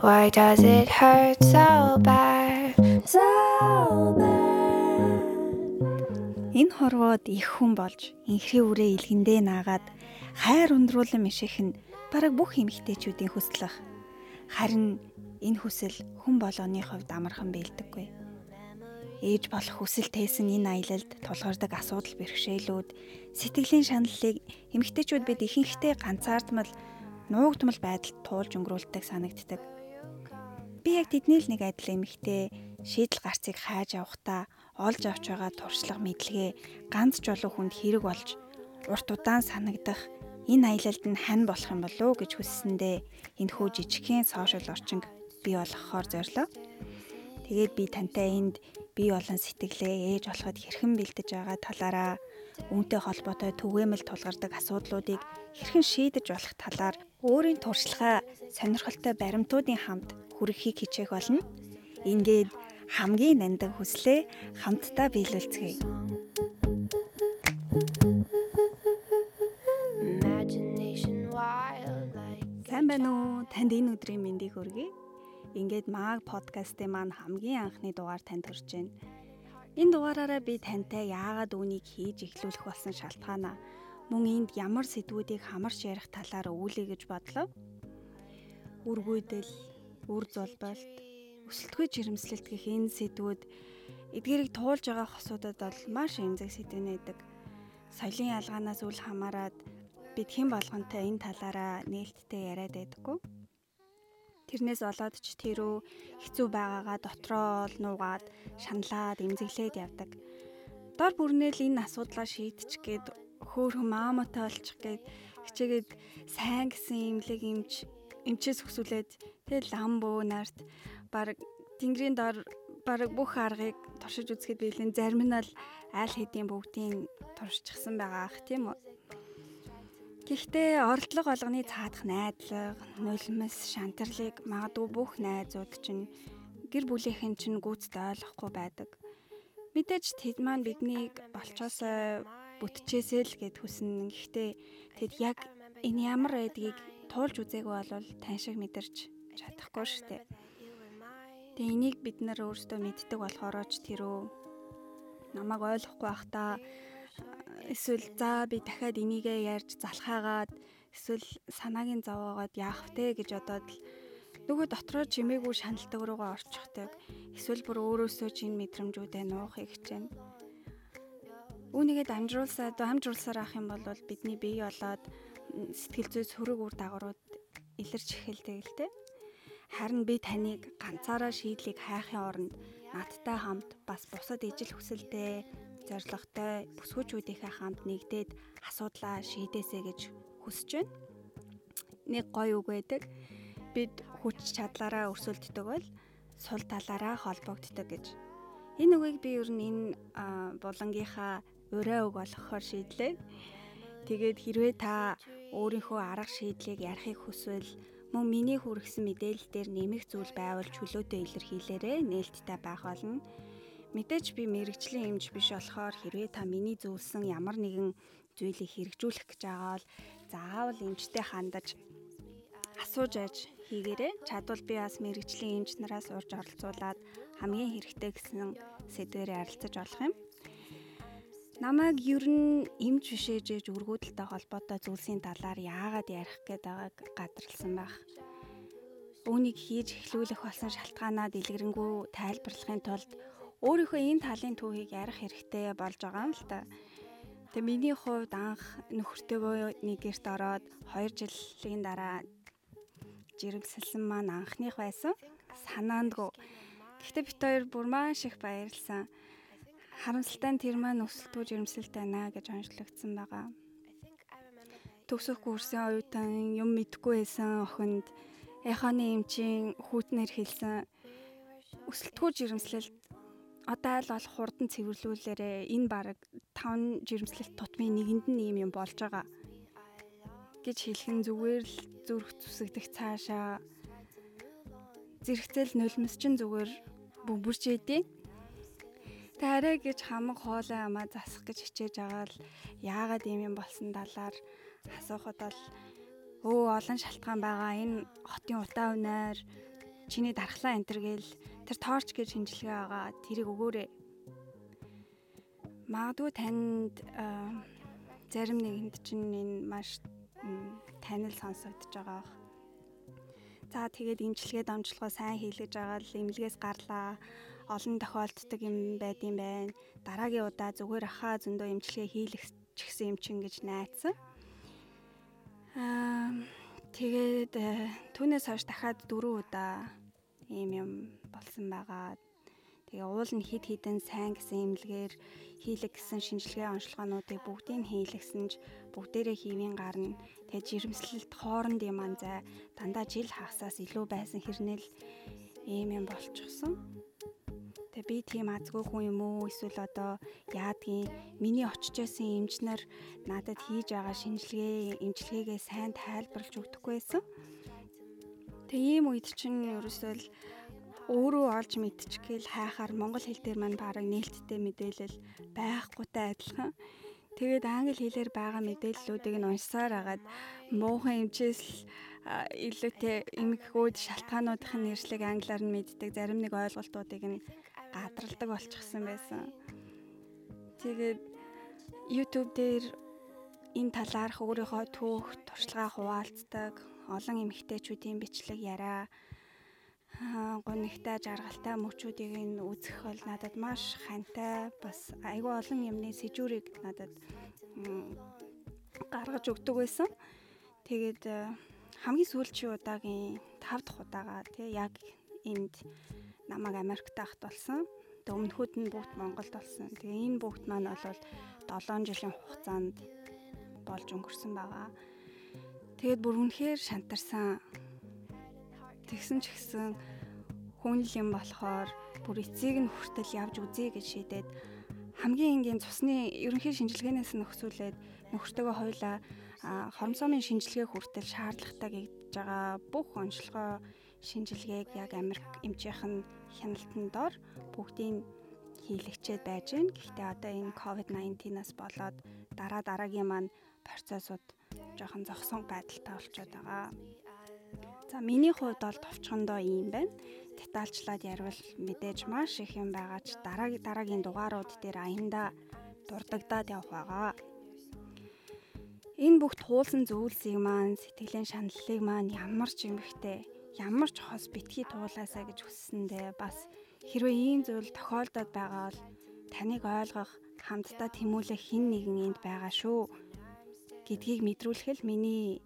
Why does it hurt so bad? So bad. Энэ хорвоод их хүн болж инхри үрээ илгэндээ наагаад хайр ундруулан миших нь бараг бүх эмэгтэйчүүдийн хүслэх. Харин энэ хүсэл хүн болгоны хувьд амархан бэлдэггүй. Ээж болох хүсэл тээсэн энэ аялалд тулгардаг асуудал бэрхшээлүүд сэтгэлийн шаналлыг эмэгтэйчүүд бид ихэнхдээ ганцаардмал нуугдмал байдалд туулж өнгөрүүлдэг санагддаг. Би яг тэдний л нэг адил эмэгтэй шийдэл гарцыг хайж явахдаа олж авч байгаа туршлага мэдлэгээ ганц жолоо хүнд хэрэг болж урт удаан санагдах энэ аялалд нь хань болох юм болов уу гэж хүссэндээ энэ хөө жижигхэн сошиал орчинг бий болгохоор зорилоо. Тэгээд би тантай энд бие болон сэтгэлээ ээж болоход хэрхэн бэлдэж байгаа талаараа үүнтэй холбоотой түгээмэл тулгардаг асуудлуудыг хэрхэн шийдэж болох талаар өөрийн туршлагаа сонирхолтой баримтуудын хамт хүргэхийг хичээх болно. Ингээд хамгийн нандин хүслээ хамтдаа биелүүлцгээе. Сайн байна уу? Танд энэ өдрийн мэндийг хүргэе. Ингээд Маг подкастын маань хамгийн анхны дугаар танд хүрч байна. Энэ дугаараараа би тантай яагаад үүнийг хийж эхлүүлэх болсон шалтгаанаа мөн энд ямар сэдвүүдийг хамарч ярих талаар үүлээ гэж бодлоо. Үргүйдэл, үр зулбалт, өсөлтгөө жирэмслэлт гэх энэ сэдвүүд эдгэрийг туулж байгаа хосуудад бол маш эмзэг сэдвэнэ байдаг. Соёлын ялгаанаас үл хамааран бид хэн болгонтой энэ талаараа нээлттэй яриад байдаггүй. Тэрнээс болоод ч тэрөө хэцүү байгаагаа дотроо ол нуугаад шаналаад эмзэглээд явдаг. Дор бүрнээл энэ асуудлаа шийдчих гээд хөөхөн маамаатай олчих гээд хичээгээд сайн гэсэн имлэг имж эмчээс өсвөлээд тэгэл ламбуу нарт баг тэнгэрийн дор баг бүх аргыг туршиж үзэхэд биелэн зарим нь л айл хэдийн бүгдийн туршчихсан байгаа ах тийм үү. Гэхдээ оролдлого олгоны цаадах найдлага, нулимс, шантарлыг магадгүй бүх найзууд чинь гэр бүлийнхэн чинь гүйцэд ойлгохгүй байдаг. Мэдээж тэд маань биднийг болчоосоо бүтчээсэй л гэд хүснэ. Гэхдээ тэд яг энэ ямар байдгийг туулж үзээгүй бол тань шиг мэдэрч чадахгүй шүү дээ. Тэгээ энийг бид нар өөрсдөө мэддэг болохоор ч тэрөө намайг ойлгохгүй байхдаа эсвэл за би дахиад энийгээ ярьж залхаагаад эсвэл санаагийн зовоогоод яах вэ гэж бодоод л нөгөө дотроо чимээгүй шаналдаг руугаа орчихдаг. Эсвэл бүр өөрөөсөө чинь мэдрэмжүүдээ нуухыг хичээнэ. Үүнийгээ дамжруулсаад дамжруулсаар ах юм бол бидний бие болоод сэтгэл зүй сөрөг үр дагаврууд илэрч эхэлдэг л дээ. Харин би таныг ганцаараа шийдлийг хайхын оронд надтай хамт бас бусад ижил хүсэлтэй зоригтой бүсгүүчүүдийнхээ хамт нэгдээд асуудлаа шийдээсэй гэж хүсэж байна. Нэг гоё үг байдаг. Бид хүч чадлаараа өрсөлддөг бол сул талаараа холбогддог гэж. Энэ үгийг би ер нь энэ булангийнхаа ураа үг болгохоор шийдлээ. Тэгээд хэрвээ та өөрийнхөө арга шийдлийг ярихыг хүсвэл мөн миний хүргэсэн мэдээлэл дээр нэмэх зүйл байвал чөлөөтэй илэрхийлээрэ нээлттэй байх болно. Мэдээж би мэрэгжлийн эмч биш болохоор хэрвээ та миний зөвлөсөн ямар нэгэн зүйлийг хэрэгжүүлэх гэж байгаа бол заавал эмчтэй хандаж асууж аж хийгээрэй. Чадвал би бас мэрэгжлийн эмч нараас урьж оролцуулаад хамгийн хэрэгтэй гэсэн сэдвэрээ ярилцаж болох юм. Намайг ер нь эмч бишээж ээж өргөдөлтэй холбоотой зүйлсийн талаар яагаад ярих гээд байгааг гадарлсан байх. Үүнийг хийж эхлүүлэх болсон шалтгаанаа дэлгэрэнгүй тайлбарлахын тулд өөрийнхөө энэ талын түүхийг ярих хэрэгтэй болж байгаа юм л та. Тэгээ миний хувьд анх нөхөртөөгөө нэг гэрт ороод 2 жилийн дараа жирэмсэлсэн маань анхных байсан. Санаандгүй. Гэхдээ бит хоёр бүр маш их баярлсан. Харамсалтай нь тэр маань өсөлтөө жирэмсэлт байна гэж онцлогдсон байгаа. Төгсөх курсын оюутан юм мэдгүй байсан охинд эханы эмчийн хүүтнэр хэлсэн өсөлтгөө жирэмслэлт одоо аль болох хурдан цэвэрлүүлээрээ энэ баг 5 жирэмслэлт тутмын нэгэнд нь ийм юм болж байгаа гэж хэлхэн зүгээр л зүрх зүсэгдэх цаашаа зэрэгцэл нулимс чин зүгээр бөмбөрч идэв. Таарэ гэж хамаг хоолой амаа засах гэж хичээж байгаа л яагаад ийм юм болсон талаар асуухад бол өө олон шалтгаан байгаа. Энэ хотын утаа үнээр чиний дархлаа энтер гээл тэр торч гэж шинжилгээ байгаа тэрийг өгөөрэй. Магадгүй танд зарим нэгэнд чинь энэ маш танил сонсогдож байгаа. За тэгээд имчилгээ дамжлагаа сайн хийлгэж байгаа л эмнэлгээс гарлаа. Олон тохиолддог юм байд юм байна. Дараагийн удаа зүгээр ахаа зөндөө имчилгээ хийлгэх гэсэн юм чин гэж найцсан. Аа тэгээд э, түүнээс хойш дахиад дөрөв удаа ийм юм болсон байгаа. Тэгээ уул нь хид хідэн сайн гэсэн имлэгээр хийлэг гэсэн шинжилгээ онцлогоонуудыг бүгдийг хийлгсэн ч бүгдээрээ хийвийн гарна. Тэгээ жирэмслэлт хоорондын манзай дандаа жил хагасаас илүү байсан хэрнээл ийм юм болчихсон. Би тийм азгүй хүн юм уу эсвэл одоо яадгийн миний очиж байсан эмчнэр надад хийж байгаа шинжилгээ эмчилгээгээ сайн тайлбарлаж өгдөхгүй байсан. Тэгээ ийм үед чинь ерөөсөө л өөрөө олж мэдчихгээл хайхаар монгол хэл дээр маань бараг нээлттэй мэдээлэл байхгүйтэй адилхан. Тэгээд англи хэлээр байгаа мэдээллүүдийг нь уншсаар агаад муухан эмчээс илүүтэй эмгэгүүд шалтгаануудын нэршлиг англиар нь мэддэг зарим нэг ойлголтуудыг нь гадралдаг болчихсон байсан. Тэгээд YouTube дээр энэ талаарх өөрийнхөө түүх, туршлагаа хуваалцдаг олон эмэгтэйчүүдийн бичлэг яриа гонигтай жаргалтай мөчүүдийг нь үзэх бол надад маш хантай бас айгүй олон юмны сэжүүрийг надад гаргаж өгдөг байсан. Тэгээд э, хамгийн сүүлчийн удаагийн 5 дахь удаага тий яг энд намайг Америкт тахт болсон. Тэг өмнөхүүд нь бүгд Монголд болсон. Тэгээ энэ бүгд маань бол 7 жилийн хугацаанд болж өнгөрсөн байгаа. Тэгээд бүр үнэхээр шантарсан Тэгсэн ч гэсэн хүн л юм болохоор бүр эцийг нь хүртэл явж үзье гэж шийдээд хамгийн энгийн цусны ерөнхий шинжилгээнээс нөхсүүлээд нөхөртөөгөө хойлоо хоромсоомын шинжилгээ хүртэл шаардлагатай гэж байгаа бүх онцлогоо шинжилгээг яг Америк эмчийнхэн хяналтанд дор бүгдийг хийлэгчээд байж гэн. Гэхдээ одоо энэ COVID-19-аас болоод дараа дараагийн маань процессууд жоохон зогсон байдалтай болчиход байгаа. За миний хувьд бол товчхондоо ийм байна. Детальчлаад ярил мэдээж маш их юм байгаа ч дараагийн дараагийн дугаарууд дээр аянда дурддагдаад явах байгаа. Энэ бүх туулсан зүйлсийг маань сэтгэлийн шаналлыг маань ямар ч юм ихтэй ямар ч хос битгий туулаасаа гэж хүссэндээ бас хэрвээ ийм зүйл тохиолдоод байгаа бол таныг ойлгох хамтдаа тэмүүлэх хэн нэгэн энд байгаа шүү гэдгийг мэдрүүлэхэл миний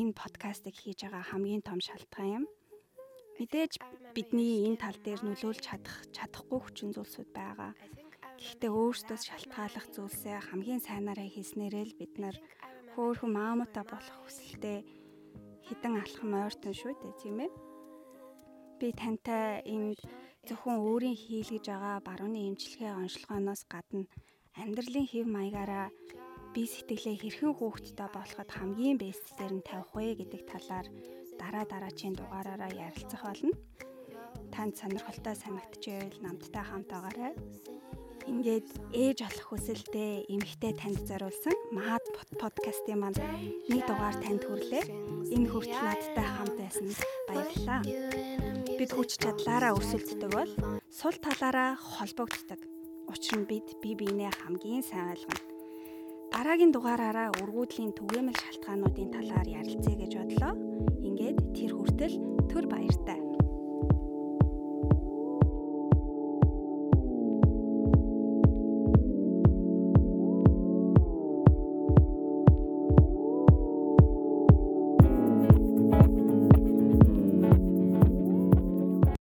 энэ подкастыг хийж байгаа хамгийн том шалтгаан юм. Мэдээж бидний энэ тал дээр нөлөөлж чадах чадахгүй хүчин зүйлсүүд байгаа. Гэхдээ өөрсдөөс шалтгааллах зүйлсээ хамгийн сайнаараа хийснээрээ л бид нар хөөхөн маамуута болох хүсэлтэй хідэн алхам ойртон шүү дээ тийм ээ. Би тантай энэ зөвхөн өөрийн хийлгэж байгаа барууны эмчилгээ онцлогооноос гадна амьдралын хэв маягаараа би сэтгэлээ хэрхэн хөөхттэй болоход хамгийн бэстлэр нь тавих вэ гэдэг талаар дараа дараачийн дугаараараа ярилцах болно. Танд сонирхолтой санагдчихвэл намттай хамт байгаарай. Ингээд ээж олох хүсэлтэй эмэгтэй танд зориулсан Маад подкастын маань нэг дугаар танд хүрлээ. Энэ хүртэл надтай хамт байсан баярлалаа. Бид хүч чадлаараа өрсөлддөг бол сул талаараа холбогддог. Учир нь бид бие биенээ хамгийн сайн ойлгоно Дараагийн дугаараараа өргүүдлийн түгээмэл шалтгаануудын талаар ярилцъя гэж бодлоо. Ингээд тэр хүртэл төр баяртай.